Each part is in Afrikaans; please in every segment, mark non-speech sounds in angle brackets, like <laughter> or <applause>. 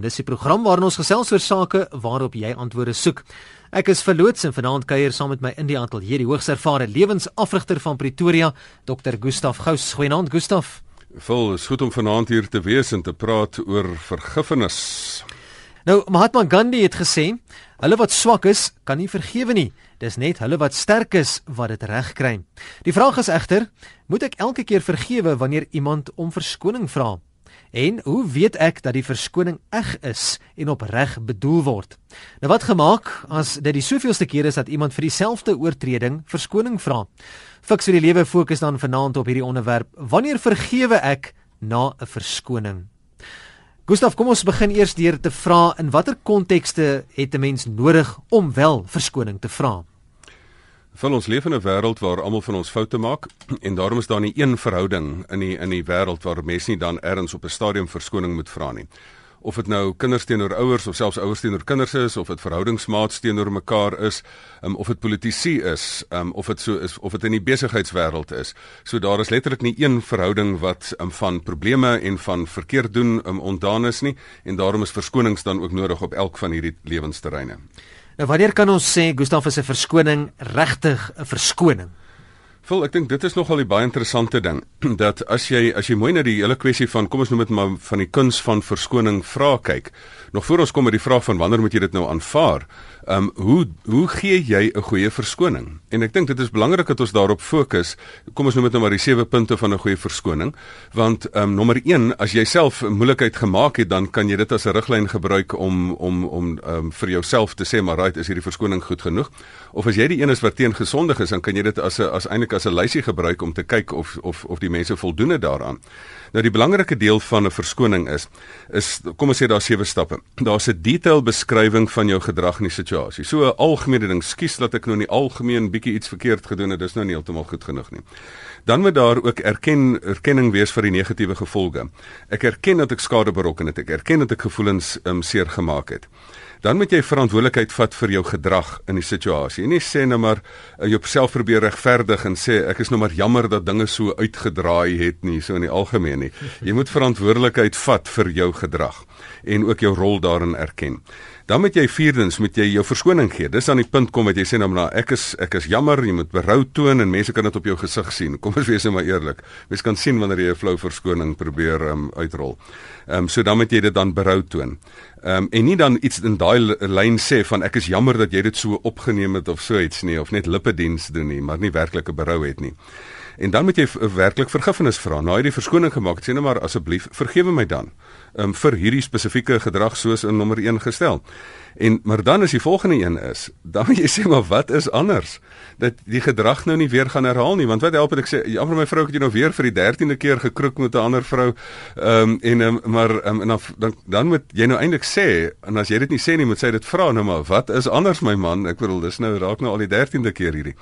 Dis die program waarin ons gesels oor sake waarop jy antwoorde soek. Ek is verloots en vanaand kuier saam met my in die ateljee die hoogs ervare lewensafrigter van Pretoria, Dr. Gustaf Gous. Goeienaand Gustaf. Vol is goed om vanaand hier te wees en te praat oor vergifnis. Nou Mahatma Gandhi het gesê, hulle wat swak is, kan nie vergewe nie. Dis net hulle wat sterk is wat dit regkry. Die vraag is egter, moet ek elke keer vergewe wanneer iemand om verskoning vra? En hoe weet ek dat die verskoning eg is en opreg bedoel word? Nou wat gemaak as dit die soveelste keer is dat iemand vir dieselfde oortreding verskoning vra? Fiks vir die lewe fokus dan vanaand op hierdie onderwerp. Wanneer vergewe ek na 'n verskoning? Gustaf, kom ons begin eers deur te vra in watter kontekste het 'n mens nodig om wel verskoning te vra? Van ons leef in 'n wêreld waar almal van ons foute maak <clears throat> en daarom is daar nie een verhouding in die in die wêreld waar mense nie dan ergens op 'n stadium verskoning moet vra nie. Of dit nou kinders teenoor ouers of selfs ouers teenoor kinders is of dit verhoudingsmaats teenoor mekaar is, um, of dit politici is, um, of dit so is of dit in die besigheidswêreld is. So daar is letterlik nie een verhouding wat um, van probleme en van verkeerd doen um, ontdaan is nie en daarom is verskonings dan ook nodig op elk van hierdie lewensterreine. Nou wanneer kan ons sê Gustaf is 'n verskoning regtig 'n verskoning? Vol, ek dink dit is nogal 'n baie interessante ding <clears throat> dat as jy as jy mooi na die hele kwessie van kom ons noem dit maar van die kuns van verskoning vra kyk, nog voor ons kom met die vraag van wanneer moet jy dit nou aanvaar? Ehm um, hoe hoe gee jy 'n goeie verskoning? En ek dink dit is belangrik dat ons daarop fokus. Kom ons noem dit nou maar die sewe punte van 'n goeie verskoning, want ehm um, nommer 1, as jy self 'n moeilikheid gemaak het, dan kan jy dit as 'n riglyn gebruik om om om ehm um, vir jouself te sê maar right, is hierdie verskoning goed genoeg? Of as jy die een is wat teen gesondig is, dan kan jy dit as 'n as eintlik as 'n lysie gebruik om te kyk of of of die mense voldoen daaraan. Nou die belangrike deel van 'n verskoning is is kom ons sê daar sewe stappe. Daar's 'n detail beskrywing van jou gedrag in die situasie. So 'n algemene ding, skuis dat ek nou in die algemeen bietjie iets verkeerd gedoen het, dis nou nie heeltemal goed genoeg nie. Dan moet daar ook erken erkenning wees vir die negatiewe gevolge. Ek erken dat ek skade berokken het. Ek erken dat ek gevoelens um, seer gemaak het dan moet jy verantwoordelikheid vat vir jou gedrag in die situasie. En nie sê net nou maar uh, jouself probeer regverdig en sê ek is nou maar jammer dat dinge so uitgedraai het nie, so in die algemeen nie. Jy moet verantwoordelikheid vat vir jou gedrag en ook jou rol daarin erken. Dan moet jy vierdens moet jy jou verskoning gee. Dis aan die punt kom wat jy sê nou maar ek is ek is jammer, jy moet berou toon en mense kan dit op jou gesig sien. Kom ons <laughs> wees net maar eerlik. Mense kan sien wanneer jy 'n flou verskoning probeer um, uitrol. Ehm um, so dan moet jy dit dan berou toon. Ehm um, en nie dan iets in daai lyn sê van ek is jammer dat jy dit so opgeneem het of so iets nie of net lippediens doen nie, maar nie werklike berou het nie. En dan moet jy werklik vergifnis vra. Nou jy die verskoning gemaak, sê net maar asseblief vergewe my dan um, vir hierdie spesifieke gedrag soos in nommer 1 gestel. En maar dan as die volgende een is, dan moet jy sê maar wat is anders dat die gedrag nou nie weer gaan herhaal nie, want wat help dit ek sê jammer my vrou het jy nou weer vir die 13de keer gekroek met 'n ander vrou. Ehm um, en um, maar um, en dan, dan dan moet jy nou eintlik sê en as jy dit nie sê nie, moet sy dit vra nou maar wat is anders my man? Ek bedoel dis nou raak nou al die 13de keer hierdie.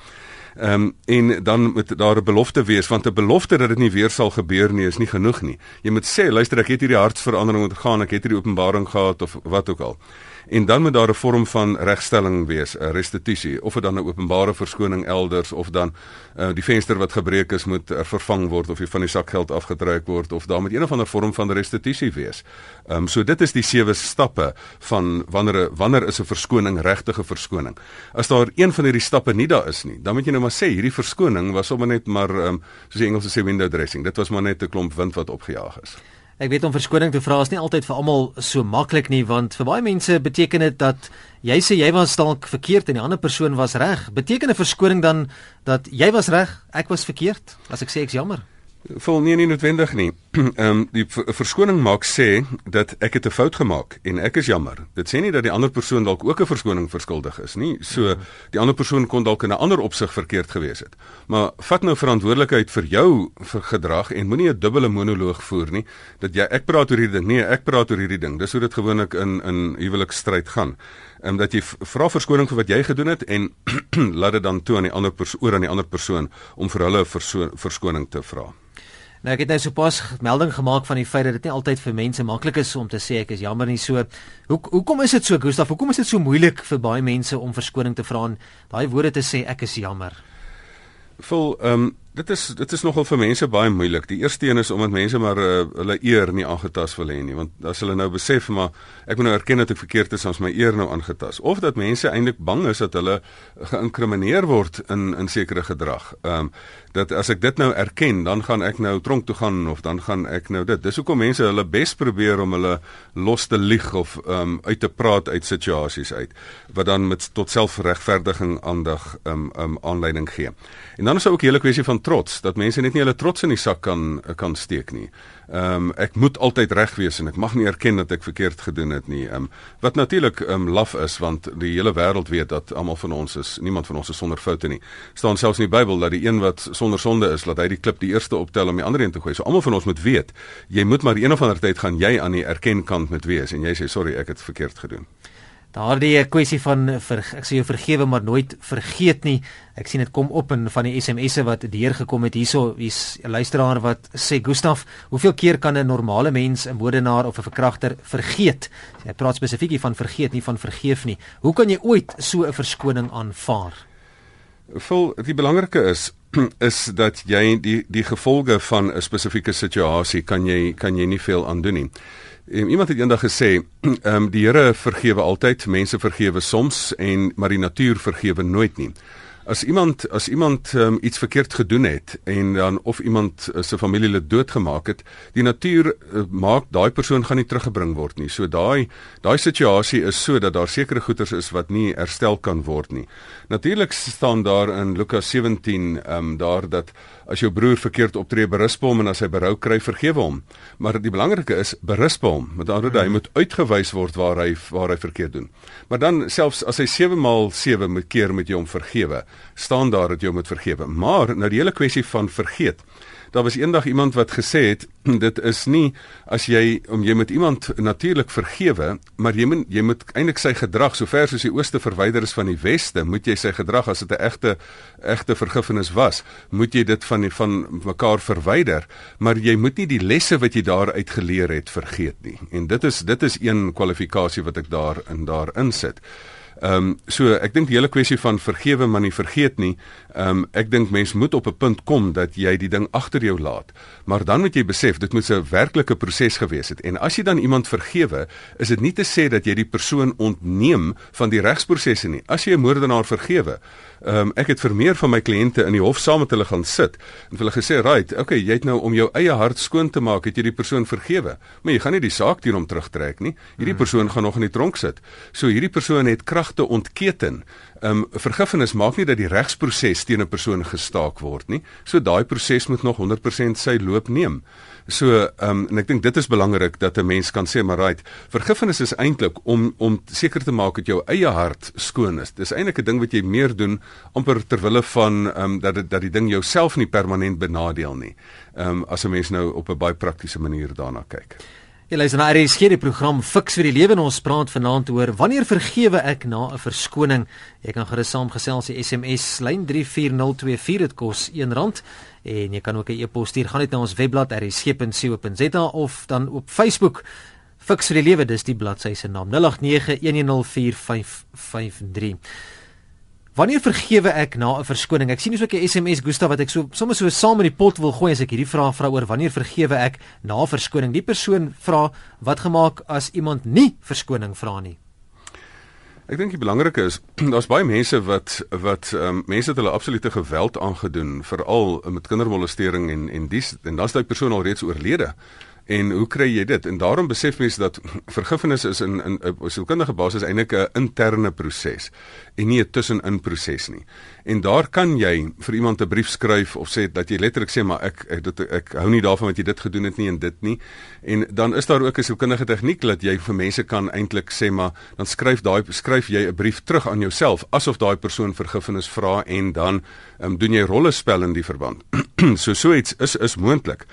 Ehm um, en dan moet daar 'n belofte wees want 'n belofte dat dit nie weer sal gebeur nie is nie genoeg nie. Jy moet sê luister ek het hierdie hartsverandering ondergaan, ek het hierdie openbaring gehad of wat ook al en dan moet daar 'n vorm van regstelling wees, 'n restituisie, of dit dan 'n openbare verskoning elders of dan uh, die venster wat gebreek is moet er vervang word of jy van die sakgeld afgetrek word of daar moet een of ander vorm van restituisie wees. Ehm um, so dit is die sewe stappe van wanneer wanneer is 'n verskoning regtige verskoning. As daar een van hierdie stappe nie daar is nie, dan moet jy nou maar sê hierdie verskoning was sommer net maar ehm um, soos die Engelse sê window dressing. Dit was maar net 'n klomp wind wat opgejaag is. Ek weet om verskoning te vra is nie altyd vir almal so maklik nie want vir baie mense beteken dit dat jy sê jy was dalk verkeerd en die ander persoon was reg. Beteken 'n verskoning dan dat jy was reg, ek was verkeerd? As ek sê ek's jammer. Vol nie nie noodwendig nie. <clears throat> Ehm um, die verskoning maak sê dat ek het 'n fout gemaak en ek is jammer. Dit sê nie dat die ander persoon dalk ook 'n verskoning verskuldig is nie. So die ander persoon kon dalk in 'n ander opsig verkeerd gewees het. Maar vat nou verantwoordelikheid vir jou vir gedrag en moenie 'n dubbele monoloog voer nie dat jy ek praat oor hierdie ding. Nee, ek praat oor hierdie ding. Dis hoe dit gewoonlik in in huwelikstryd gaan. Ehm um, dat jy vra verskoning vir wat jy gedoen het en <clears throat> laat dit dan toe aan die ander persoon aan die ander persoon om vir hulle 'n verskoning te vra. Nou ek het nou sopas melding gemaak van die feit dat dit nie altyd vir mense maklik is om te sê ek is jammer nie so. Hoe hoekom is dit so Gustaf? Hoekom is dit so moeilik vir baie mense om verskoning te vra en daai woorde te sê ek is jammer? Vol ehm um, Dit is dit is nogal vir mense baie moeilik. Die eerste een is omdat mense maar uh, hulle eer nie aangetast wil hê nie, want as hulle nou besef maar ek moet nou erken dat ek verkeerd is, ons my eer nou aangetast. Of dat mense eintlik bang is dat hulle geïnkrimineer word in in sekere gedrag. Ehm um, dat as ek dit nou erken, dan gaan ek nou tronk toe gaan of dan gaan ek nou dit. Dis hoekom mense hulle bes probeer om hulle los te lieg of ehm um, uit te praat uit situasies uit wat dan met tot selfregverdiging aandag ehm um, ehm um, aanleiding gee. En dan is daar ook 'n hele kwessie van trots dat mense net nie hulle trots in die sak kan kan steek nie. Ehm um, ek moet altyd reg wees en ek mag nie erken dat ek verkeerd gedoen het nie. Ehm um, wat natuurlik ehm um, laf is want die hele wêreld weet dat almal van ons is niemand van ons is sonder foute nie. Staan selfs in die Bybel dat die een wat sonder sonde is, laat hy die klip die eerste optel om die ander een te gooi. So almal van ons moet weet, jy moet maar een of ander tyd gaan jy aan die erkenkant moet wees en jy sê sorry, ek het verkeerd gedoen. Daardie kwessie van ver, ek sê jou vergewe maar nooit vergeet nie. Ek sien dit kom op in van die SMS'e wat deurgekom het hierso. Hier's 'n luisteraar wat sê Gustaf, hoeveel keer kan 'n normale mens 'n moordenaar of 'n verkragter vergeet? Hy praat spesifiek hier van vergeet, nie van vergeef nie. Hoe kan jy ooit so 'n verskoning aanvaar? Vol die belangrike is <clears throat> is dat jy die die gevolge van 'n spesifieke situasie kan jy kan jy nie veel aan doen nie. Um, iemand het eendag gesê, <clears throat> ehm um, die Here vergewe altyd, mense vergewe soms en maar die natuur vergewe nooit nie. As iemand as iemand um, iets verkeerd gedoen het en dan of iemand uh, se familielid doodgemaak het, die natuur uh, maak daai persoon gaan nie teruggebring word nie. So daai daai situasie is so dat daar sekere goederes is wat nie herstel kan word nie. Natuurlik staan daar in Lukas 17 ehm um, daar dat as jou broer verkeerd optree, berisp hom en as hy berou kry, vergewe hom. Maar die belangrike is berisp hom. Met ander woorde, hy moet uitgewys word waar hy waar hy verkeerd doen. Maar dan selfs as hy 7 maal 7 moet keer met jou om vergewe, staan daar dat jy moet vergewe. Maar nou die hele kwessie van vergeet daar was eendag iemand wat gesê het <clears throat> dit is nie as jy om jy met iemand natuurlik vergewe, maar jy moet jy moet eintlik sy gedrag sover soos die ooste verwyder is van die weste, moet jy sy gedrag as dit 'n egte egte vergifnis was, moet jy dit van die, van mekaar verwyder, maar jy moet nie die lesse wat jy daaruit geleer het vergeet nie. En dit is dit is een kwalifikasie wat ek daar in daar insit. Ehm um, so ek dink die hele kwessie van vergewe maar nie vergeet nie. Ehm um, ek dink mens moet op 'n punt kom dat jy die ding agter jou laat. Maar dan moet jy besef dit moet 'n werklike proses gewees het. En as jy dan iemand vergewe, is dit nie te sê dat jy die persoon ontneem van die regsprosesse nie. As jy 'n moordenaar vergewe, ehm um, ek het vir meer van my kliënte in die hof saam met hulle gaan sit en hulle gesê, "Right, okay, jy het nou om jou eie hart skoon te maak, het jy die persoon vergewe. Maar jy gaan nie die saak teen hom terugtrek nie. Hierdie hmm. persoon gaan nog in die tronk sit. So hierdie persoon het krag krag te ontketen. Ehm um, vergifnis maak nie dat die regsproses teen 'n persoon gestaak word nie. So daai proses moet nog 100% sy loop neem. So ehm um, en ek dink dit is belangrik dat 'n mens kan sê maar right, vergifnis is eintlik om om seker te maak dat jou eie hart skoon is. Dis eintlik 'n ding wat jy meer doen amper ter wille van ehm um, dat dit dat die ding jouself nie permanent benadeel nie. Ehm um, as 'n mens nou op 'n baie praktiese manier daarna kyk. Jy luister na RSG die program Fix vir die lewe en ons praat vanaand oor wanneer vergewe ek na 'n verskoning. Jy kan gerus saamgesels die SMS lyn 34024 dit kos R1 en jy kan ook 'n e-pos stuur gaan net na ons webblad rsg.co.za of dan op Facebook Fix vir die lewe dis die bladsy se naam 0891104553. Wanneer vergewe ek na 'n verskoning? Ek sien hier's ook 'n SMS Gustav wat ek so sommer so saam met die pot wil gooi as ek hierdie vraag vra oor wanneer vergewe ek na verskoning. Die persoon vra wat gemaak as iemand nie verskoning vra nie. Ek dink die belangrike is <clears throat> daar's baie mense wat wat um, mense het hulle absolute geweld aangedoen veral met kindermolestering en en dis en dan's daai persoon al reeds oorlede. En hoe kry jy dit? En daarom besef mense dat <clears throat> vergifnis is in in 'n sielkundige basis eintlik 'n interne proses en nie 'n tussenin proses nie. En daar kan jy vir iemand 'n brief skryf of sê dat jy letterlik sê maar ek ek dit ek, ek hou nie daarvan wat jy dit gedoen het nie en dit nie. En dan is daar ook 'n sielkundige tegniek dat jy vir mense kan eintlik sê maar dan skryf daai skryf jy 'n brief terug aan jouself asof daai persoon vergifnis vra en dan um, doen jy rollespel in die verband. <clears throat> so so iets is is moontlik.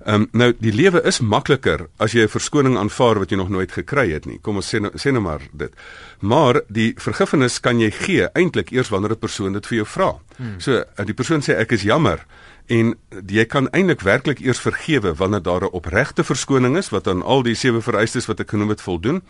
Ehm um, nou die lewe is makliker as jy 'n verskoning aanvaar wat jy nog nooit gekry het nie. Kom ons sê nou sê nou maar dit. Maar die vergifnis kan jy gee eintlik eers wanneer 'n persoon dit vir jou vra. Hmm. So eh, die persoon sê ek is jammer en jy kan eintlik werklik eers vergewe wanneer daar 'n opregte verskoning is wat aan al die sewe vereistes wat ek genoem het voldoen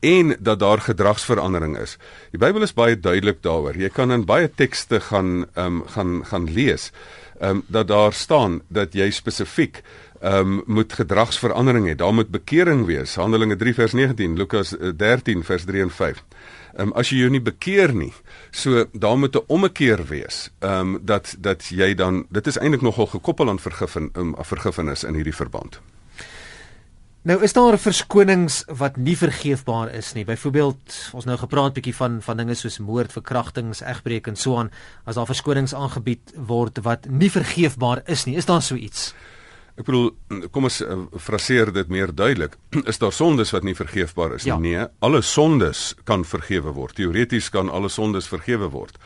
en dat daar gedragsverandering is. Die Bybel is baie duidelik daaroor. Jy kan in baie tekste gaan ehm um, gaan gaan lees ehm um, dat daar staan dat jy spesifiek um, moet gedragsverandering hê. Daar moet bekering wees. Handelinge 3 vers 19, Lukas 13 eh, vers 3 en 5. Ehm um, as jy jou nie bekeer nie, so daar moet 'n ommekeer wees. Ehm um, dat dat jy dan dit is eintlik nogal gekoppel aan vergifnis um, vergifnis in hierdie verband. Nou is daar verskonings wat nie vergeefbaar is nie. Byvoorbeeld, ons nou gepraat bietjie van van dinge soos moord, verkrachtings, egbreek en so aan, as daar verskonings aangebied word wat nie vergeefbaar is nie. Is daar so iets? Ek bedoel, kom ons uh, fraseer dit meer duidelik. <clears throat> Is daar sondes wat nie vergeefbaar is nie? Ja. Nee, alle sondes kan vergewe word. Teoreties kan alle sondes vergewe word.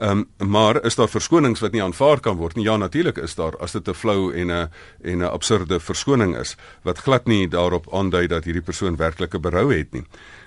Ehm um, maar is daar verskonings wat nie aanvaar kan word nie? Ja, natuurlik is daar as dit 'n flou en 'n en 'n absurde verskoning is wat glad nie daarop aandui dat hierdie persoon werklike berou het nie.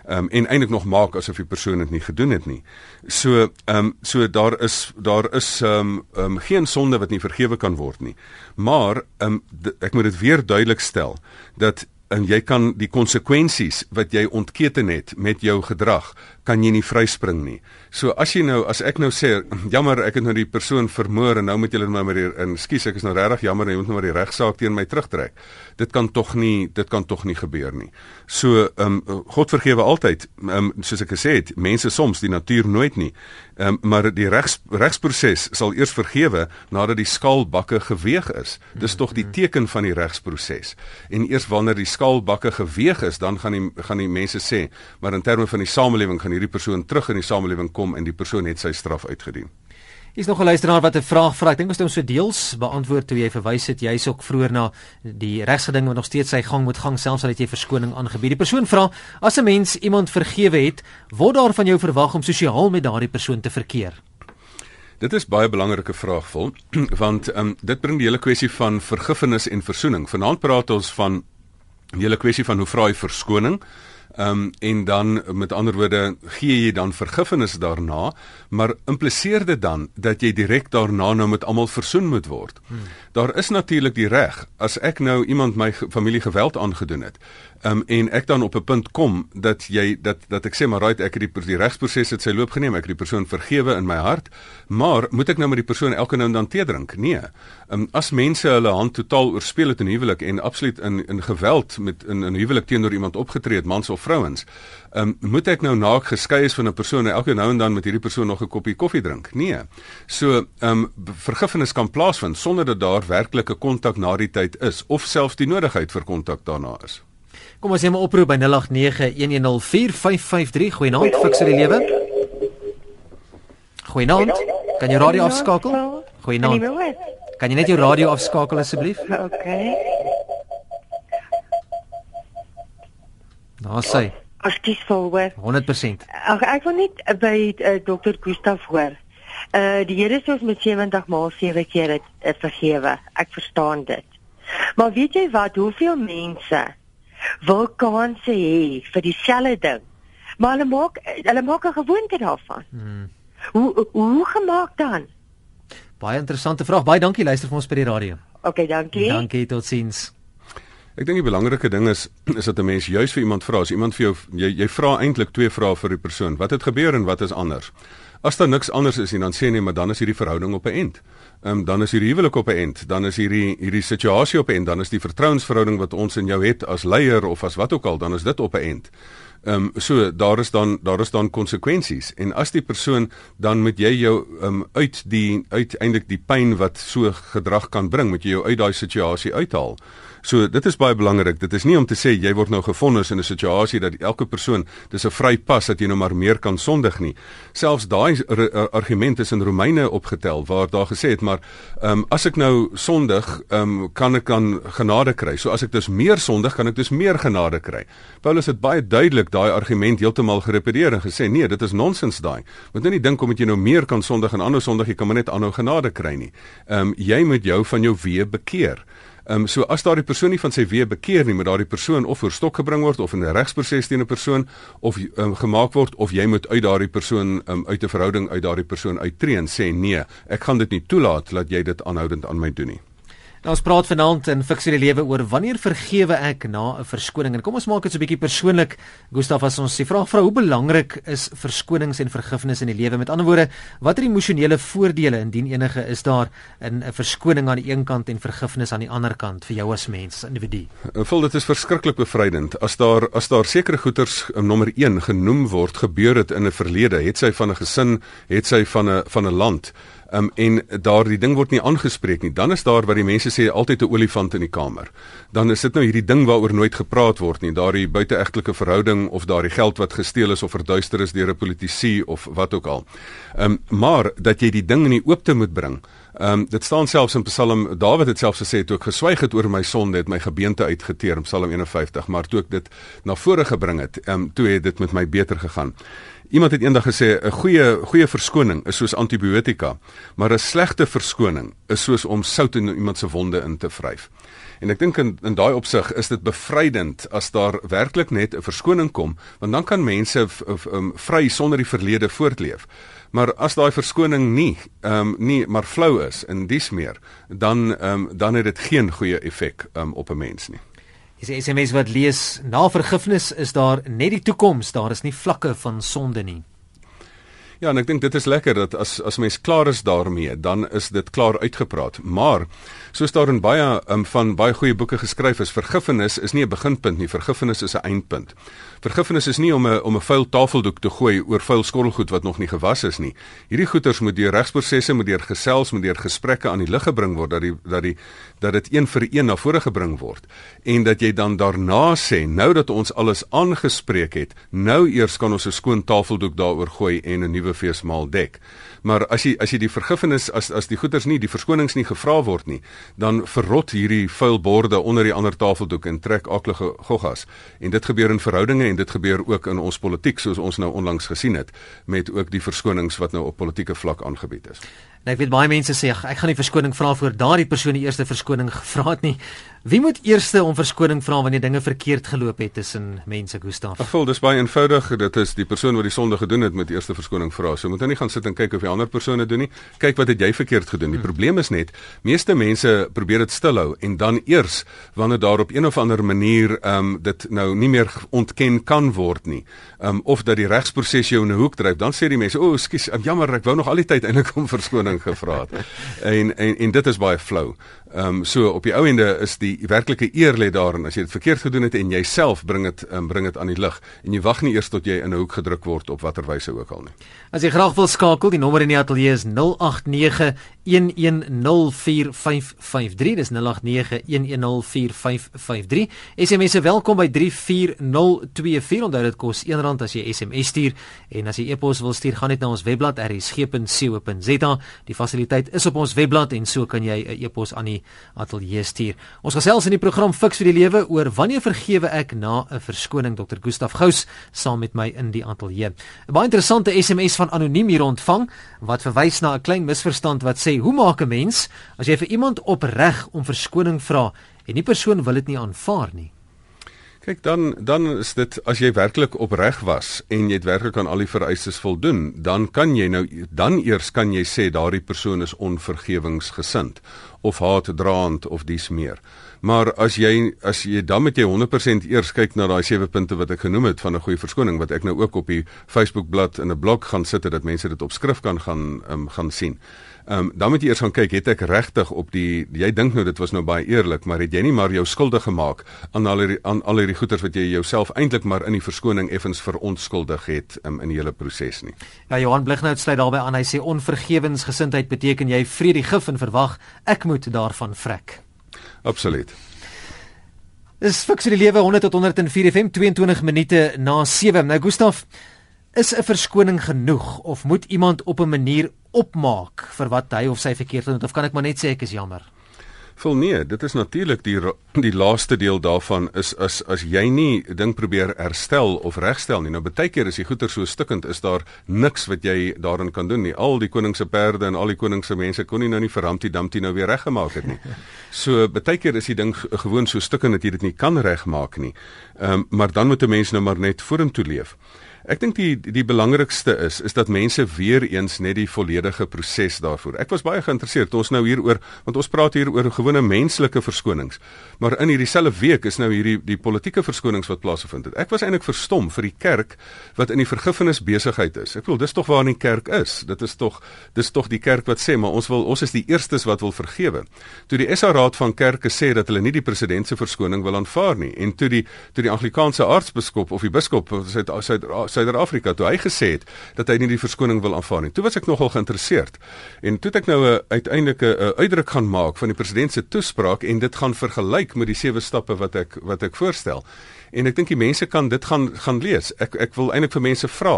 Um, en eintlik nog maak asof die persoon dit nie gedoen het nie. So ehm um, so daar is daar is ehm um, um, geen sonde wat nie vergewe kan word nie. Maar ehm um, ek moet dit weer duidelik stel dat en jy kan die konsekwensies wat jy ontketen het met jou gedrag kan jy nie vryspring nie. So as jy nou as ek nou sê jammer ek het nou die persoon vermoor en nou moet julle my maar hier in skus ek is nou regtig jammer jy moet nou maar die regsaak teen my terugtrek. Dit kan tog nie dit kan tog nie gebeur nie. So ehm um, God vergewe altyd ehm um, soos ek gesê het mense soms die natuur nooit nie. Ehm um, maar die regs regsproses sal eers vergewe nadat die skaalbakke geweeg is. Dis tog die teken van die regsproses. En eers wanneer die skaalbakke geweeg is dan gaan die gaan die mense sê maar in terme van die samelewing gaan hierdie persoon terug in die samelewing kom en die persoon het sy straf uitgedien. Hier's nog 'n luisteraar wat 'n vraag vra. Ek dink ons het hom so deels beantwoord toe jy verwys het jy's ook vroeër na die regsgeding wat nog steeds sy gang moet gang selfs al het jy verskoning aangebied. Die persoon vra: As 'n mens iemand vergewe het, word daar van jou verwag om sosiaal met daardie persoon te verkeer? Dit is baie belangrike vraag vol <clears throat> want um, dit bring die hele kwessie van vergifnis en versoening. Vanaand praat ons van die hele kwessie van hoe vra jy verskoning? Ehm um, en dan met ander woorde gee jy dan vergifnis daarna, maar impliseer dit dan dat jy direk daarna nou met almal versoen moet word. Hmm. Daar is natuurlik die reg as ek nou iemand my familie geweld aangedoen het, Um, en ek dan op 'n punt kom dat jy dat dat ek sê maar right ek het die, die regsproses het sy loop geneem ek het die persoon vergewe in my hart maar moet ek nou met die persoon elke nou en dan tee drink? Nee. Um, as mense hulle hand totaal oorspeel het in huwelik en absoluut in in geweld met in 'n huwelik teenoor iemand opgetree het mans of vrouens um, moet ek nou naak geskei is van 'n persoon elke nou en dan met hierdie persoon nog 'n koppie koffie drink? Nee. So um, vergifnis kan plaasvind sonder dat daar werklike kontak na die tyd is of selfs die nodigheid vir kontak daarna is Kom ons neem 'n oproep by 0891104553. Goeienaand, fikser die lewe. Goeienaand. Kan jy radio afskakel? Goeienaand. Kan jy net jou radio afskakel asseblief? Okay. Nou sê. As dis volwer. 100%. Ag ek wil net by uh, Dr. Gustaf hoor. Uh die Here sê ons met 70 maal 7 keer dit uh, vergewe. Ek verstaan dit. Maar weet jy wat, hoeveel mense wil kanse hê vir dieselfde ding. Maar hulle maak hulle maak 'n gewoonte daarvan. Hmm. Hoe hoe gemaak dan? Baie interessante vraag. Baie dankie luister vir ons by die radio. OK, dankie. Dankie, totsiens. Ek dink die belangrike ding is is dat 'n mens juis vir iemand vra, as iemand vir jou jy jy vra eintlik twee vrae vir die persoon. Wat het gebeur en wat is anders? As daar niks anders is nie, dan sê nee, maar dan is hierdie verhouding op 'n end. Um, dan is hierdie huwelik op 'n end, dan is hierdie hierdie situasie op 'n end, dan is die vertrouensverhouding wat ons in jou het as leier of as wat ook al, dan is dit op 'n end. Ehm um, so daar is dan daar is dan konsekwensies en as die persoon dan moet jy jou ehm um, uit die uiteindelik die pyn wat so gedrag kan bring, moet jy jou uit daai situasie uithaal. So dit is baie belangrik. Dit is nie om te sê jy word nou gefonnis in 'n situasie dat elke persoon dis 'n vry pas dat jy nou maar meer kan sondig nie. Selfs daai argument is in Romeine opgetel waar daar gesê het maar ehm um, as ek nou sondig, ehm um, kan ek dan genade kry. So as ek dus meer sondig, kan ek dus meer genade kry. Paulus het baie duidelik daai argument heeltemal gerepeteer en gesê nee, dit is nonsens daai. Moet nou nie dink omdat jy nou meer kan sondig en ander sondig, jy kan maar net aanhou genade kry nie. Ehm um, jy moet jou van jou weë bekeer. Ehm um, so as daardie persoon nie van sy weë bekeer nie, moet daardie persoon of voor stok gebring word of in 'n regsproses teen 'n persoon of um, gemaak word of jy moet uit daardie persoon um, uit 'n verhouding uit daardie persoon uittreë en sê nee, ek gaan dit nie toelaat dat jy dit aanhoudend aan my doen nie. Nou ons praat vanaand in Fiksie die lewe oor wanneer vergewe ek na 'n verskoning. En kom ons maak dit so 'n bietjie persoonlik. Gustaf as ons die vraag vra hoe belangrik is verskonings en vergifnis in die lewe? Met ander woorde, watter emosionele voordele indien enige is daar in 'n verskoning aan die een kant en vergifnis aan die ander kant vir jou as mens, individu? Ek voel dit is verskriklik bevrydend as daar as daar sekere goeters um, nommer 1 genoem word gebeur het in 'n verlede, het sy van 'n gesin, het sy van 'n van 'n land um, en daardie ding word nie aangespreek nie, dan is daar wat die mense sê altyd 'n olifant in die kamer. Dan is dit nou hierdie ding waaroor nooit gepraat word nie, daardie buiteegtelike verhouding of daardie geld wat gesteel is of verduister is deur 'n politisie of wat ook al. Ehm um, maar dat jy die ding in die oopte moet bring. Ehm um, dit staan selfs in Psalm Dawid het selfs gesê toe ek geswyg het oor my sonde het my gebeente uitgeteer in Psalm 51 maar toe ek dit na vore gebring het ehm um, toe het dit met my beter gegaan. Iemand het eendag gesê 'n goeie goeie verskoning is soos antibiotika, maar 'n slegte verskoning is soos om sout in iemand se wonde in te vryf. En ek dink in in daai opsig is dit bevrydend as daar werklik net 'n verskoning kom, want dan kan mense um, vry sonder die verlede voortleef. Maar as daai verskoning nie ehm um, nie maar flou is en dis meer, dan ehm um, dan het dit geen goeie effek um, op 'n mens nie. Dis SMS wat lees na vergifnis is daar net die toekoms, daar is nie vlakke van sonde nie. Ja, en ek dink dit is lekker dat as as mens klaar is daarmee, dan is dit klaar uitgepraat. Maar soos daar in baie um, van baie goeie boeke geskryf is, vergifnis is nie 'n beginpunt nie, vergifnis is 'n eindpunt. Vergifnis is nie om 'n om 'n vuil tafeldoek te gooi oor vuil skottelgoed wat nog nie gewas is nie. Hierdie goeters moet deur regsprosesse, moet deur gesels, moet deur gesprekke aan die lig gebring word dat die dat die dat dit een vir een na vore gebring word en dat jy dan daarna sê, nou dat ons alles aangespreek het, nou eers kan ons 'n skoon tafeldoek daaroor gooi en 'n nuwe feesmaal dek. Maar as jy as jy die vergifnis as as die goeders nie die verskonings nie gevra word nie, dan verrot hierdie vuil borde onder die ander tafeldoek en trek aklige goggas. En dit gebeur in verhoudinge en dit gebeur ook in ons politiek soos ons nou onlangs gesien het met ook die verskonings wat nou op politieke vlak aangebied is. Nou ek weet baie mense sê ek gaan nie verskoning vra voor daardie persoon die eerste verskoning gevra het nie. Wie moet eerste om verskoning vra wanneer dinge verkeerd geloop het tussen mense, Gustaf? Ek voel dis baie eenvoudig. Dit is die persoon wat die sonde gedoen het moet eerste verskoning vra. So moet jy nie gaan sit en kyk of die ander persone doen nie. Kyk wat het jy verkeerd gedoen. Die hmm. probleem is net meeste mense probeer dit stilhou en dan eers wanneer daar op een of ander manier ehm um, dit nou nie meer ontken kan word nie. Ehm um, of dat die regsproses jou in 'n hoek dryf, dan sê die mense, "O, oh, skus, jammer, ek wou nog al die tyd eintlik om verskoning verskoning gevra het. En, en en dit is baie flou. Ehm um, so op die ou ende is die werklike eer lê daarin. As jy dit verkeerd gedoen het en jouself bring dit um, bring dit aan die lig en jy wag nie eers tot jy in 'n hoek gedruk word op watter wyse ook al nie. As jy graag wil skakel, die nommer in die ateljee is 089 1104553 dis 0891104553 SMS se welkom by 34024 onthou dit kos R1 as jy SMS stuur en as jy e-pos wil stuur gaan net na ons webblad rsg.co.za die fasiliteit is op ons webblad en so kan jy 'n e-pos aan die ateljee stuur. Ons gesels in die program Fix vir die lewe oor wanneer vergewe ek na 'n verskoning Dr Gustaf Gous saam met my in die ateljee 'n baie interessante SMS van anoniem hier ontvang wat verwys na 'n klein misverstand wat sê hoe maak 'n mens as jy vir iemand opreg om verskoning vra en die persoon wil dit nie aanvaar nie? Kyk dan dan is dit as jy werklik opreg was en jy het werklik aan al die vereistes voldoen, dan kan jy nou dan eers kan jy sê daardie persoon is onvergewingsgesind of haatdraand of dies meer. Maar as jy as jy dan met jy 100% eers kyk na daai sewe punte wat ek genoem het van 'n goeie verskoning wat ek nou ook op die Facebook bladsy in 'n blog gaan sit dat mense dit op skrif kan gaan um, gaan sien. Ehm um, dan moet jy eers gaan kyk, het ek regtig op die jy dink nou dit was nou baie eerlik, maar het jy nie maar jou skuldig gemaak aan al die aan al hierdie goeters wat jy jouself eintlik maar in die verskoning effens verontskuldig het um, in die hele proses nie. Ja Johan Blighnout sluit daarbey aan. Hy sê onvergewensgesindheid beteken jy vrede die gif en verwag ek moet daarvan vrek. Absoluut. Dis fiksie die lewe 100 tot 104 FM 22 minute na 7. Nou Gustaf, is 'n verskoning genoeg of moet iemand op 'n manier opmaak vir wat hy of sy verkeerd gedoen het of kan ek maar net sê ek is jammer? Vol nee, dit is natuurlik die die laaste deel daarvan is as as jy nie ding probeer herstel of regstel nie. Nou baie keer is die goeder so stikkend is daar niks wat jy daarin kan doen nie. Al die koning se perde en al die koning se mense kon nie nou nie vir Humpty Dumpty nou weer reggemaak het nie. <laughs> So baie keer is die ding gewoon so stikkend dat jy dit nie kan regmaak nie. Ehm um, maar dan moet 'n mens nou maar net vorentoe leef. Ek dink die die belangrikste is is dat mense weer eens net die volledige proses daarvoor. Ek was baie geïnteresseerd ons nou hieroor want ons praat hier oor gewone menslike verskonings. Maar in hierdie selfde week is nou hierdie die politieke verskonings wat plaasgevind het. Ek was eintlik verstom vir die kerk wat in die vergifnis besigheid is. Ek bedoel dis tog waar in die kerk is. Dit is tog dis tog die kerk wat sê maar ons wil ons is die eerstes wat wil vergewe. Toe die SA Raad van Kerke sê dat hulle nie die president se verskoning wil aanvaar nie en toe die toe die Anglikaanse aartsbiskop of die biskop van Suid-Afrika toe hy gesê het dat hy nie die verskoning wil aanvaar nie. Toe was ek nogal geïnteresseerd. En toe het ek nou 'n uiteindelike 'n uitdruk gaan maak van die president se toespraak en dit gaan vergelyk met die sewe stappe wat ek wat ek voorstel en ek dink die mense kan dit gaan gaan lees. Ek ek wil eintlik vir mense vra,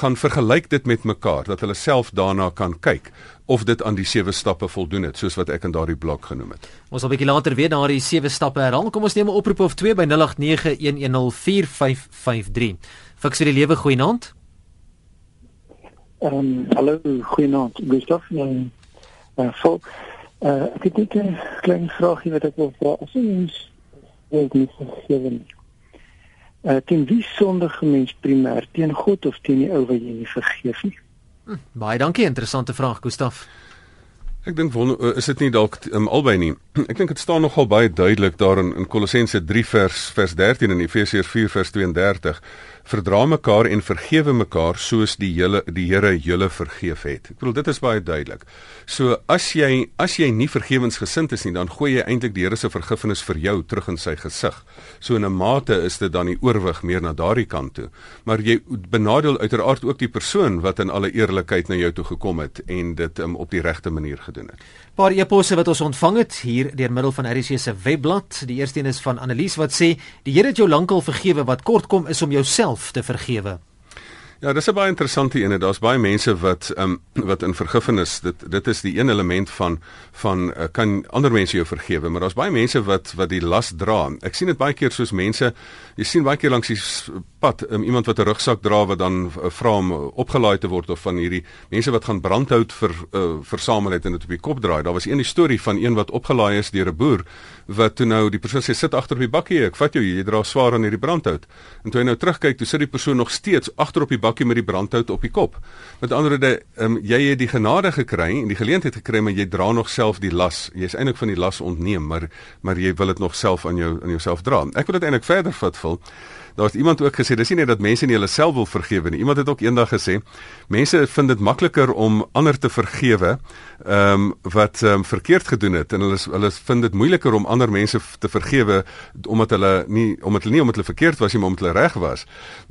gaan vergelyk dit met mekaar dat hulle self daarna kan kyk of dit aan die sewe stappe voldoen het soos wat ek in daardie blok genoem het. Ons sal 'n bietjie later weer daardie sewe stappe herhaal. Kom ons neem 'n oproep of 2 by 0891104553. Fiks vir die lewe goeienaand. Ehm um, hallo goeienaand Gustaf en uh, vol uh, ek het net 'n klein vraagie wat ek wil vra. As ons wil nie vergewe nie. Uh, teen wie sondige mens primêr teen God of teen die ou wat jy nie vergeef nie? Hm, baie dankie, interessante vraag, Gustaf. Ek dink eh, is dit nie dalk um, albei nie. <clears throat> Ek dink dit staan nogal baie duidelik daar in, in Kolossense 3 vers vers 13 en Efesiërs 4 vers 32 verdra mekaar en vergewe mekaar soos die hele die Here julle vergeef het. Ek bedoel dit is baie duidelik. So as jy as jy nie vergewensgesind is nie, dan gooi jy eintlik die Here se vergifnis vir jou terug in sy gesig. So in 'n mate is dit dan die oorwig meer na daardie kant toe. Maar jy benadeel uiteraard ook die persoon wat in alle eerlikheid na jou toe gekom het en dit um, op die regte manier gedoen het. Paar eposse wat ons ontvang het hier deur middel van RC se webblad. Die eerste een is van Annelies wat sê: "Die Here het jou lankal vergewe wat kort kom is om jouself te vergewe." Ja, dis 'n baie interessante een. Daar's baie mense wat ehm um, wat in vergifnis, dit dit is die een element van van uh, kan ander mense jou vergewe, maar daar's baie mense wat wat die las dra. Ek sien dit baie keer soos mense, jy sien baie keer langs die pad, um, iemand wat 'n rugsak dra wat dan uh, vra om opgelaai te word of van hierdie mense wat gaan brandhout vir uh, versamel het en dit op die kop draai. Daar was een storie van een wat opgelaai is deur 'n boer wat toe nou die persoon sê sit agter op die bakkie, ek vat jou, jy dra swaar aan hierdie brandhout. En toe hy nou terugkyk, toe sit die persoon nog steeds agter op die bakkie met die brandhout op die kop. Met ander woorde, um, jy het die genade gekry en die geleentheid gekry, maar jy dra nog self die las. Jy is eintlik van die las ontneem, maar maar jy wil dit nog self aan jou aan jouself dra. Ek wil dit eintlik verder vat vol. Daar's iemand ook gesê dis nie net dat mense nie hulle self wil vergewe nie. Iemand het ook eendag gesê mense vind dit makliker om ander te vergewe ehm um, wat ehm um, verkeerd gedoen het en hulle hulle vind dit moeiliker om ander mense te vergewe omdat hulle nie omdat hulle nie omdat hulle verkeerd was nie, maar omdat hulle reg was.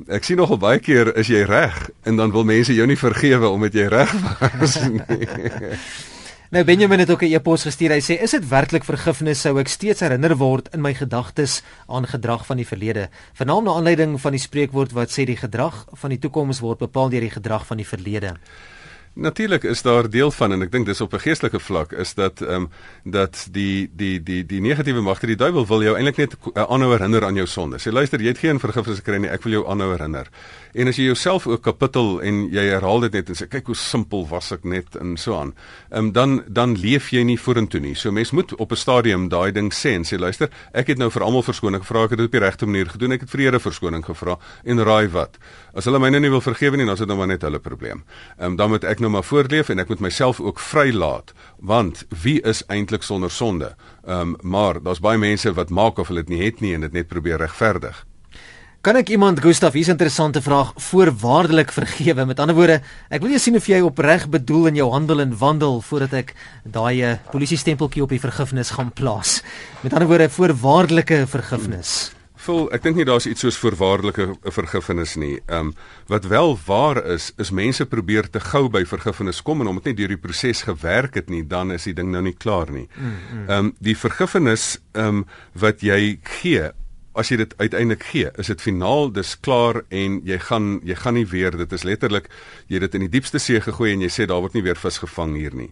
Ek sien nogal baie keer is jy reg en dan wil mense jou nie vergewe omdat jy reg <laughs> was nie. Nou Benjamin het ook 'n e-pos gestuur. Hy sê: "Is dit werklik vergifnis sou ek steeds herinner word in my gedagtes aan gedrag van die verlede, veral na aanleiding van die spreekwoord wat sê die gedrag van die toekoms word bepaal deur die gedrag van die verlede." Natuurlik is daar deel van en ek dink dis op 'n geestelike vlak is dat ehm um, dat die die die die negatiewe magte die duiwel wil jou eintlik net aanhou herinner aan jou sonde. Sê luister, jy het geen vergifnis gekry nie, ek wil jou aanhou herinner. En as jy jouself ook kapittel en jy herhaal dit net en sê kyk hoe simpel was ek net en so aan. Ehm um, dan dan leef jy nie vorentoe nie. So mens moet op 'n stadium daai ding sê en sê luister, ek het nou vir almal verskoning gevra, ek het dit op die regte manier gedoen. Ek het vir Here verskoning gevra en raai wat? As hulle my nou nie wil vergewe nie, dan is dit nou maar net hulle probleem. Ehm um, dan moet ek nou maar voortleef en ek moet myself ook vrylaat want wie is eintlik sonder sonde? Ehm um, maar daar's baie mense wat maak of hulle dit nie het nie en dit net probeer regverdig. Kan ek iemand Gustaf hier's 'n interessante vraag voorwaardelik vergewe? Met ander woorde, ek wil jou sien of jy opreg bedoel in jou handel en wandel voordat ek daai uh, polisie stempeltjie op die vergifnis gaan plaas. Met ander woorde, voorwaardelike vergifnis. Hmm voel ek dink nie daar's iets soos voorwaardelike vergifnis nie. Ehm um, wat wel waar is, is mense probeer te gou by vergifnis kom en omdat nie deur die proses gewerk het nie, dan is die ding nou nie klaar nie. Mm, mm. Ehm um, die vergifnis ehm um, wat jy gee as jy dit uiteindelik gee, is dit finaal, dis klaar en jy gaan jy gaan nie weer, dit is letterlik jy dit in die diepste see gegooi en jy sê daar word nie weer vis gevang hier nie.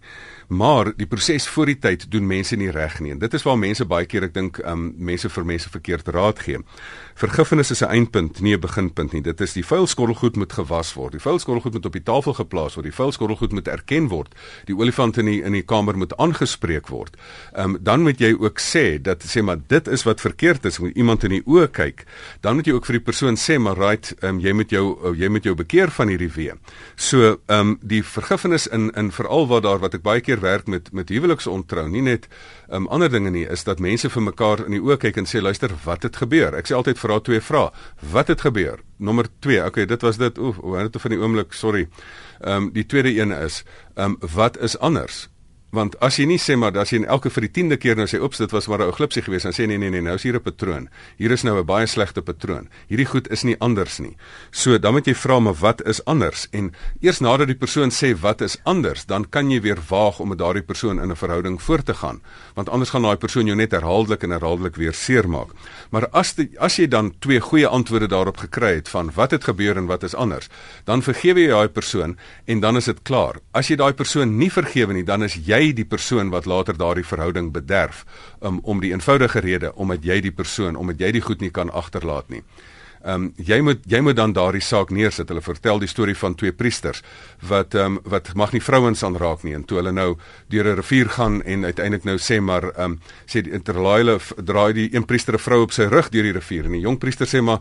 Maar die proses voor die tyd doen mense nie reg nie. En dit is waar mense baie keer ek dink um mense vir mense verkeerd raad gee. Vergifnis is 'n eindpunt, nie 'n beginpunt nie. Dit is die vuil skottelgoed moet gewas word. Die vuil skottelgoed moet op die tafel geplaas word. Die vuil skottelgoed moet erken word. Die olifant in die in die kamer moet aangespreek word. Um dan moet jy ook sê dat sê maar dit is wat verkeerd is. Moet iemand in die oë kyk, dan moet jy ook vir die persoon sê maar right, um, jy moet jou uh, jy moet jou bekeer van hierdie wee. So um, die vergifnis in in veral waar daar wat ek baie keer werk met met huweliksontrou, nie net um, ander dinge nie, is dat mense vir mekaar in die oë kyk en sê luister, wat het gebeur? Ek sê altyd vra twee vrae. Wat het gebeur? Nommer 2. Okay, dit was dit. Oef, het dit van die oomblik, sorry. Ehm um, die tweede een is ehm um, wat is anders? Want as jy nie sê maar as jy in elke vir die 10de keer nou sê oeps dit was maar 'n glipsie geweest dan sê nee nee nee nou is hier 'n patroon. Hier is nou 'n baie slegte patroon. Hierdie goed is nie anders nie. So dan moet jy vra maar wat is anders? En eers nadat die persoon sê wat is anders? dan kan jy weer waag om met daardie persoon in 'n verhouding voort te gaan. Want anders gaan daai persoon jou net herhaaldelik en herhaaldelik weer seermaak. Maar as die, as jy dan twee goeie antwoorde daarop gekry het van wat het gebeur en wat is anders? dan vergewe jy daai persoon en dan is dit klaar. As jy daai persoon nie vergewe nie dan is jy jy die persoon wat later daardie verhouding bederf um, om die eenvoudige rede omdat jy die persoon omdat jy die goed nie kan agterlaat nie. Ehm um, jy moet jy moet dan daardie saak neersit. Hulle vertel die storie van twee priesters wat ehm um, wat mag nie vrouens aanraak nie en toe hulle nou deur 'n rivier gaan en uiteindelik nou sê maar ehm um, sê die interlaile draai die een priester 'n vrou op sy rug deur die rivier en die jong priester sê maar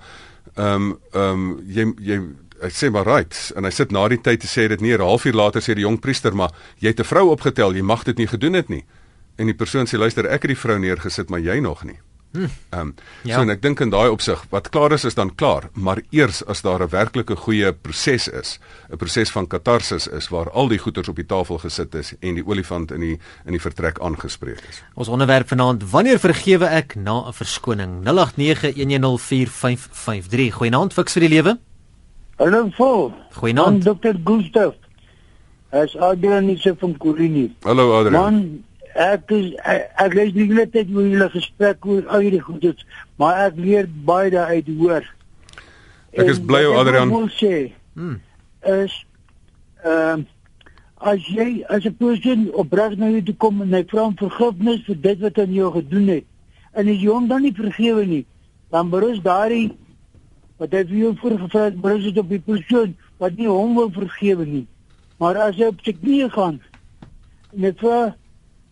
ehm um, ehm um, jy jy hy sê maar right en hy sit na die tyd te sê dit nie. 'n halfuur later sê die jong priester maar jy het 'n vrou opgetel jy mag dit nie gedoen het nie. En die persoon sê luister ek het die vrou neergesit maar jy nog nie. Hm. ehm um, ja. so en ek dink in daai opsig wat klaar is is dan klaar. Maar eers as daar 'n werklike goeie proses is 'n proses van katarsis is waar al die goeders op die tafel gesit is en die olifant in die in die vertrek aangespreek is. Ons onderwerp vanaand wanneer vergewe ek na 'n verskoning? 0891104553 goeienaand fiks vir die lewe Hallo vol. Goeienaand. Dr. Gustaf. As Adrian is van Kurini. Hallo Adrian. Man, ek is ek, ek lees nie net dit hoe julle gesprek oor al hierdie goed is, maar ek leer baie daaruit hoor. Ek is bly ou Adrian. Ek wil sê, hmm. is ehm uh, as jy as 'n persoon opreg na jou toe kom en hy vra om vergifnis vir dit wat aan jou gedoen het, en as jy hom dan nie vergewe nie, dan berus daardie wat hy vir jou voorgevra het, brys dit op die persoon wat nie hom wil vergewe nie. Maar as hy op sy knieë gaan en dit vra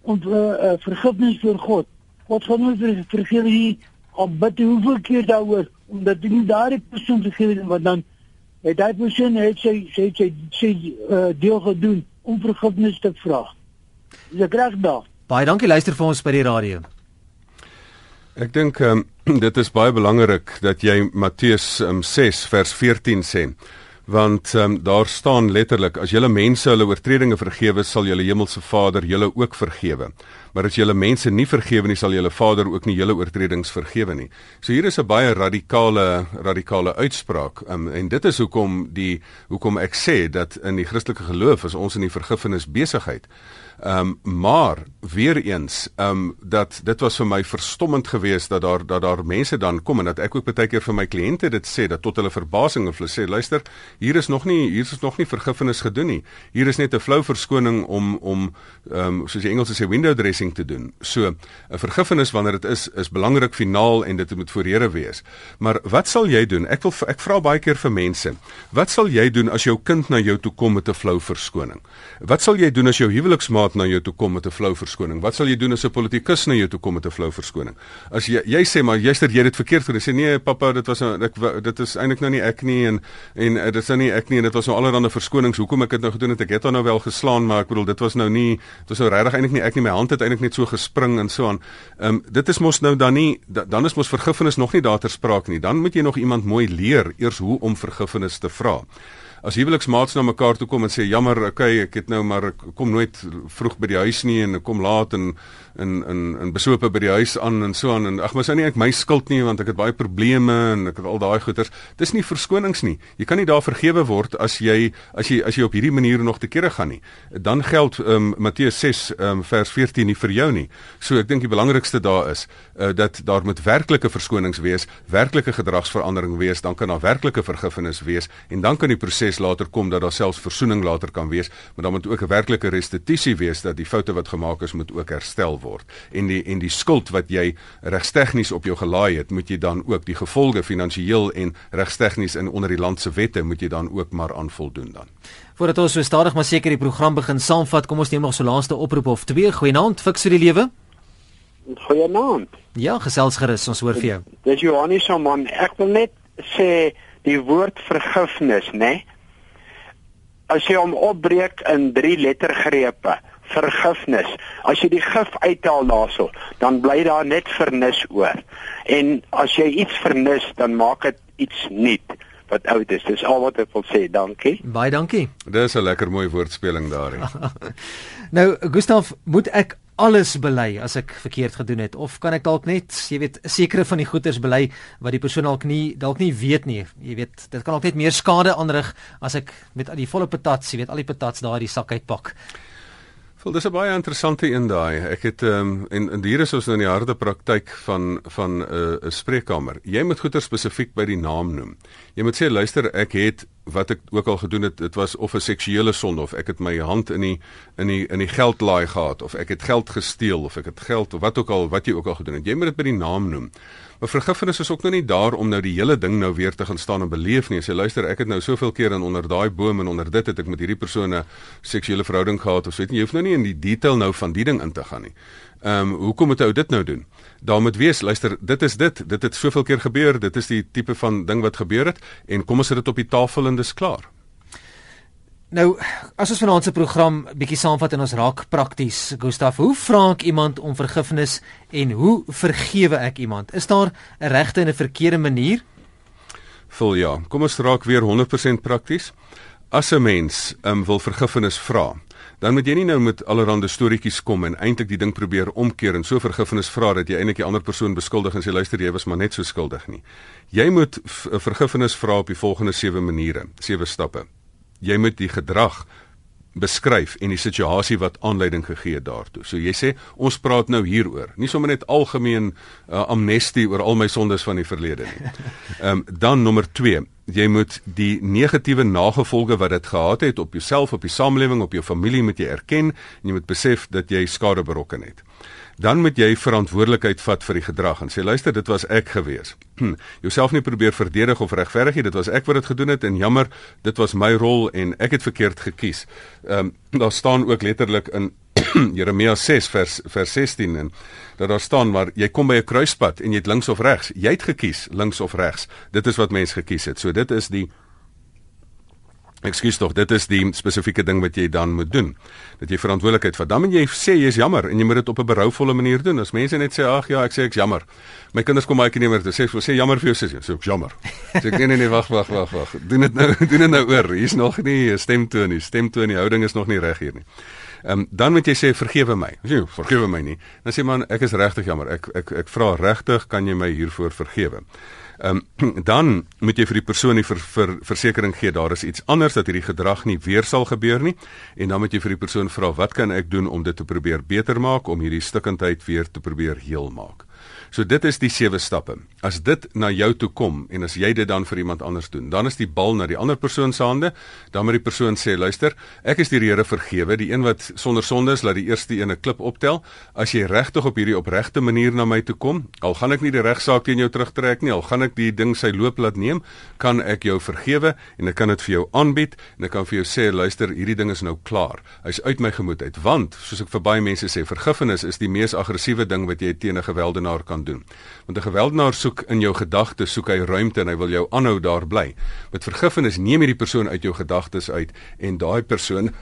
om uh, vergifnis vir God, God gaan ver vergewe nie op bid hoeveel keer daaroor omdat hy nie daardie persoon vergewe nie, want dan het daai persoon het sy sy sy, sy uh, deel gedoen om vergifnis te vra. Dis reg daar. Baie dankie luister vir ons by die radio. Ek dink um, <clears throat> dit is baie belangrik dat jy Matteus um, 6 vers 14 sê. Want um, daar staan letterlik as julle mense hulle oortredinge vergewe sal julle hemelse Vader julle ook vergewe. Maar as julle mense nie vergewe nie sal julle Vader ook nie julle oortredings vergewe nie. So hier is 'n baie radikale radikale uitspraak um, en dit is hoekom die hoekom ek sê dat in die Christelike geloof is ons in die vergifnis besigheid Ehm um, maar weer eens ehm um, dat dit was vir my verstommend geweest dat daar dat daar mense dan kom en dat ek ook baie keer vir my kliënte dit sê dat tot hulle verbasing of hulle sê luister hier is nog nie hier is nog nie vergifnis gedoen nie. Hier is net 'n flou verskoning om om ehm um, soos die Engelse sê window dressing te doen. So 'n vergifnis wanneer dit is is belangrik finaal en dit moet voor Here wees. Maar wat sal jy doen? Ek wil ek vra baie keer vir mense. Wat sal jy doen as jou kind na jou toe kom met 'n flou verskoning? Wat sal jy doen as jou huweliksmaat maat na jou toe kom met 'n flou verskoning? Wat sal jy doen as 'n politikus na jou toe kom met 'n flou verskoning? As jy jy sê maar jyster jy het dit verkeerd gedoen. Sê nee, pappa, dit was ek dit is eintlik nou nie ek nie en en dit is nou nie ek nie en dit was nou allerlei verskonings. Hoekom ek dit nou gedoen het? Ek het hom nou wel geslaan, maar ek bedoel dit was nou nie dit was nou regtig eintlik nie ek nie. My hand het eintlik net so gespring en so aan. Ehm um, dit is mos nou dan nie dan is mos vergifnis nog nie daar ter sprake nie. Dan moet jy nog iemand mooi leer eers hoe om vergifnis te vra as huweliksmaats na mekaar toe kom en sê jammer, okay, ek het nou maar ek kom nooit vroeg by die huis nie en ek kom laat en in in in besope by die huis aan en so aan en ag maar sou nie ek my skuld nie want ek het baie probleme en ek het al daai goeters. Dis nie verskonings nie. Jy kan nie daar vergewe word as jy as jy as jy op hierdie manier nog te kere gaan nie. Dan geld ehm um, Matteus 6 ehm um, vers 14 nie vir jou nie. So ek dink die belangrikste daar is uh, dat daar moet werklike verskonings wees, werklike gedragsverandering wees, dan kan daar werklike vergifnis wees en dan kan die proses later kom dat daar selfs versoening later kan wees, maar dan moet ook 'n werklike restituisie wees dat die foute wat gemaak is moet ook herstel word en die en die skuld wat jy regstegnies op jou gelaai het moet jy dan ook die gevolge finansiëel en regstegnies in onder die land se wette moet jy dan ook maar aan voldoen dan Voordat ons so stadig maar seker die program begin saamvat kom ons neem nog so laaste oproep of twee goeienaand fiks vir die lewe Goeienaand. Ja, gesels gerus, ons hoor vir jou. Dis Johannes se man. Ek wil net sê die woord vergifnis, né? Nee? As jy hom opbreek in 3 lettergrepe, vergifnis. As jy die gif uithaal daarso, dan bly daar net vernis oor. En as jy iets vernis, dan maak dit iets nuut wat oud is. Dis al wat ek wil sê. Dankie. Baie dankie. Dis 'n lekker mooi woordspeling daarin. <laughs> nou, Gustaf, moet ek alles bely as ek verkeerd gedoen het of kan ek dalk net, jy weet, sekere van die goeders bely wat die persoon dalk nie dalk nie weet nie. Jy weet, dit kan dalk net meer skade aanrig as ek met die volle patats, jy weet, al die patats daar in die sak uitpak. Wel dis 'n baie interessante een daai. Ek het ehm um, en, en hier is ons nou in die harde praktyk van van 'n uh, spreekkamer. Jy moet goeie spesifiek by die naam noem. Jy moet sê luister, ek het wat ek ook al gedoen het, dit was of 'n seksuele sonde of ek het my hand in die in die in die geldlaai gehad of ek het geld gesteel of ek het geld of wat ook al wat jy ook al gedoen het. Jy moet dit by die naam noem. Maar vergifnis is ook nou nie daar om nou die hele ding nou weer te gaan staan en beleef nie. Jy luister, ek het nou soveel keer in onder daai boom en onder dit het ek met hierdie persone seksuele verhouding gehad of so jy, jy hoef nou nie in die detail nou van die ding in te gaan nie. Ehm um, hoekom moet ou dit nou doen? Daar moet wees, luister, dit is dit. Dit het soveel keer gebeur. Dit is die tipe van ding wat gebeur het en kom ons sit dit op die tafel en dis klaar. Nou, as ons vanaand se program bietjie saamvat en ons raak prakties, Gustaf, hoe vra ek iemand om vergifnis en hoe vergewe ek iemand? Is daar 'n regte en 'n verkeerde manier? Vol ja. Kom ons raak weer 100% prakties. As 'n mens um, wil vergifnis vra, dan moet jy nie nou met allerlei storieetjies kom en eintlik die ding probeer omkeer en so vergifnis vra dat jy eintlik die ander persoon beskuldig en sê luister jy was maar net so skuldig nie. Jy moet vergifnis vra op die volgende 7 maniere, 7 stappe jy moet die gedrag beskryf en die situasie wat aanleiding gegee het daartoe. So jy sê ons praat nou hieroor, nie sommer net algemeen uh, amnestie oor al my sondes van die verlede nie. <laughs> Ehm um, dan nommer 2, jy moet die negatiewe nagevolge wat dit gehad het op jouself, op die samelewing, op jou familie moet jy erken en jy moet besef dat jy skade berokken het dan moet jy verantwoordelikheid vat vir die gedrag en sê luister dit was ek gewees. <clears throat> Jouself nie probeer verdedig of regverdig nie, dit was ek wat dit gedoen het en jammer, dit was my rol en ek het verkeerd gekies. Ehm um, daar staan ook letterlik in <clears throat> Jeremia 6 vers vers 16 en dat daar staan maar jy kom by 'n kruispunt en jy het links of regs. Jy het gekies links of regs. Dit is wat mens gekies het. So dit is die Ekskuus tog, dit is die spesifieke ding wat jy dan moet doen. Dat jy verantwoordelikheid vat. Dan moet jy sê jy is jammer en jy moet dit op 'n berouvolle manier doen. As mense net sê ag ja, ek sê ek's jammer. My kinders kom baie keer nie meer te sê ek sê jammer vir jou sussie. Sê ek jammer. Sê ek nee nee nee, wag wag wag wag. Doen dit nou, <laughs> doen dit nou oor. Hier's nog nie 'n stemtoon nie. Stemtoon, die houding is nog nie reg hier nie. Ehm um, dan moet jy sê vergewe my. Sê vergewe my nie. Dan sê man ek is regtig jammer. Ek ek ek vra regtig, kan jy my hiervoor vergewe? Ehm um, <clears throat> dan moet jy vir die persoon die ver, ver, versekering gee daar is iets anders dat hierdie gedrag nie weer sal gebeur nie en dan moet jy vir die persoon vra wat kan ek doen om dit te probeer beter maak om hierdie stikkindheid weer te probeer heel maak. So dit is die sewe stappe. As dit na jou toe kom en as jy dit dan vir iemand anders doen, dan is die bal na die ander persoon se hande. Dan moet die persoon sê, luister, ek is die Here vergewe, die een wat sonder sonde is, laat die eerste een 'n klip optel. As jy regtig op hierdie opregte manier na my toe kom, al gaan ek nie die regsaak teen jou terugtrek nie, al gaan ek die ding sy loop laat neem, kan ek jou vergewe en ek kan dit vir jou aanbied en ek kan vir jou sê, luister, hierdie ding is nou klaar. Hy's uit my gemoed uit, want soos ek vir baie mense sê, vergifnis is die mees aggressiewe ding wat jy teen 'n gewelddenaar kan doen. Want 'n gewelddenaar soek in jou gedagtes, soek hy ruimte en hy wil jou aanhou daar bly. Met vergifnis neem jy die persoon uit jou gedagtes uit en daai persoon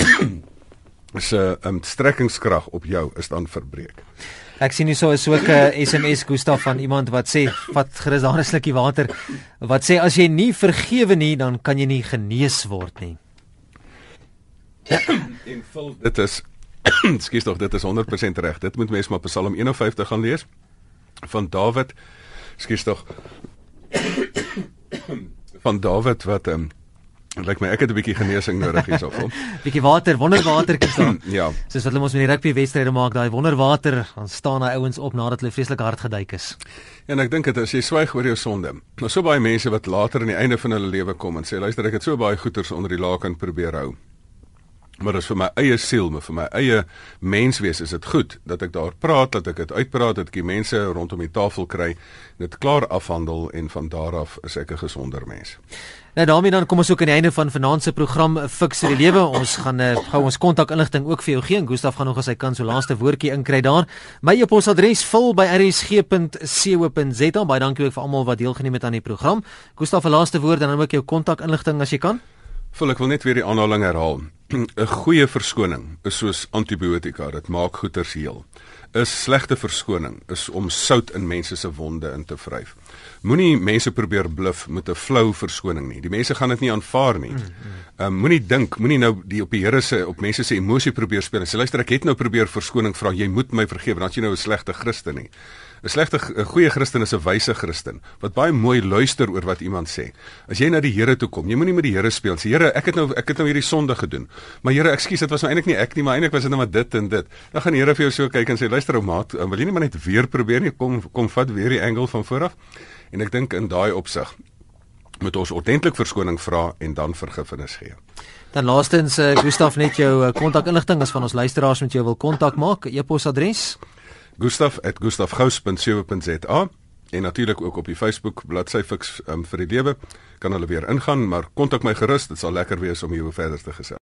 <coughs> se um, strekkingskrag op jou is dan verbreek. Ek sien hierso is ook 'n SMS Gustaf van iemand wat sê vat gerus daar 'n slukkie water wat sê as jy nie vergewe nie dan kan jy nie genees word nie. <coughs> en vul dit is <coughs> Skus tog, dit is 100% reg. Dit moet mens maar Psalm 51 gaan lees van Dawid. Skus tog. <coughs> van Dawid wat ehm um, lyk my ek het 'n bietjie genesing nodig hierso van. <laughs> bietjie water, wonderwater kies <coughs> dan. ja. Soos wat hulle mos met die rugby wedstryde maak, daai wonderwater, dan staan daai ouens op nadat hulle vreeslik hard geduik is. En ek dink dit as jy swyg oor jou sonde. Nou so baie mense wat later aan die einde van hulle lewe kom en sê luister ek het so baie goeters onder die laken probeer hou Maar as vir my eie siel, maar vir my eie menswees is dit goed dat ek daar praat, dat ek dit uitpraat, dat ek die mense rondom die tafel kry, dit klaar afhandel en van daar af is ek 'n gesonder mens. Nou daarmee dan kom ons ook aan die einde van vanaand se program Fix die lewe. Ons gaan uh, gou ons kontakinligting ook vir jou gee. Gustaf gaan nog as hy kan so laaste woordjie inkry daar. My e-posadres vul by rsg.co.za. Baie dankie ook vir almal wat deelgeneem het aan die program. Gustaf, 'n laaste woord dan ook jou kontakinligting as jy kan. Vul ek wil net weer die aanhaling herhaal. <clears throat> 'n Goeie verskoning is soos antibiotika, dit maak goeters heel. 'n Slegte verskoning is om sout in mense se wonde in te vryf. Moenie mense probeer bluf met 'n flou verskoning nie. Die mense gaan dit nie aanvaar nie. Ehm mm, um, moenie dink, moenie nou die op die Here se op mense se emosie probeer speel. Sê luister, ek het nou probeer verskoning vra. Jy moet my vergewe, dan as jy nou 'n slegte Christen nie. 'n Slegte 'n goeie Christen is 'n wyse Christen wat baie mooi luister oor wat iemand sê. As jy na die Here toe kom, jy moenie met die Here speel. Sê Here, ek het nou ek het nou hierdie sonde gedoen. Maar Here, ekskuus, dit was nou eintlik nie ek nie, maar eintlik was dit nou maar dit en dit. Dan gaan die Here vir jou so kyk en sê luister ou maat, wil jy nie maar net weer probeer nie? Kom kom vat weer die angle van voor af. En ek dink in daai opsig moet ons ordentlik verskoning vra en dan vergifnis gee. Dan laastens uh, Gustaf net jou uh, kontakinligting as van ons luisteraars met jou wil kontak maak, e-posadres gustaf@gustafgous.co.za en natuurlik ook op die Facebook bladsy Fix um, vir die lewe kan hulle weer ingaan, maar kontak my gerus, dit sal lekker wees om jou verder te gesels.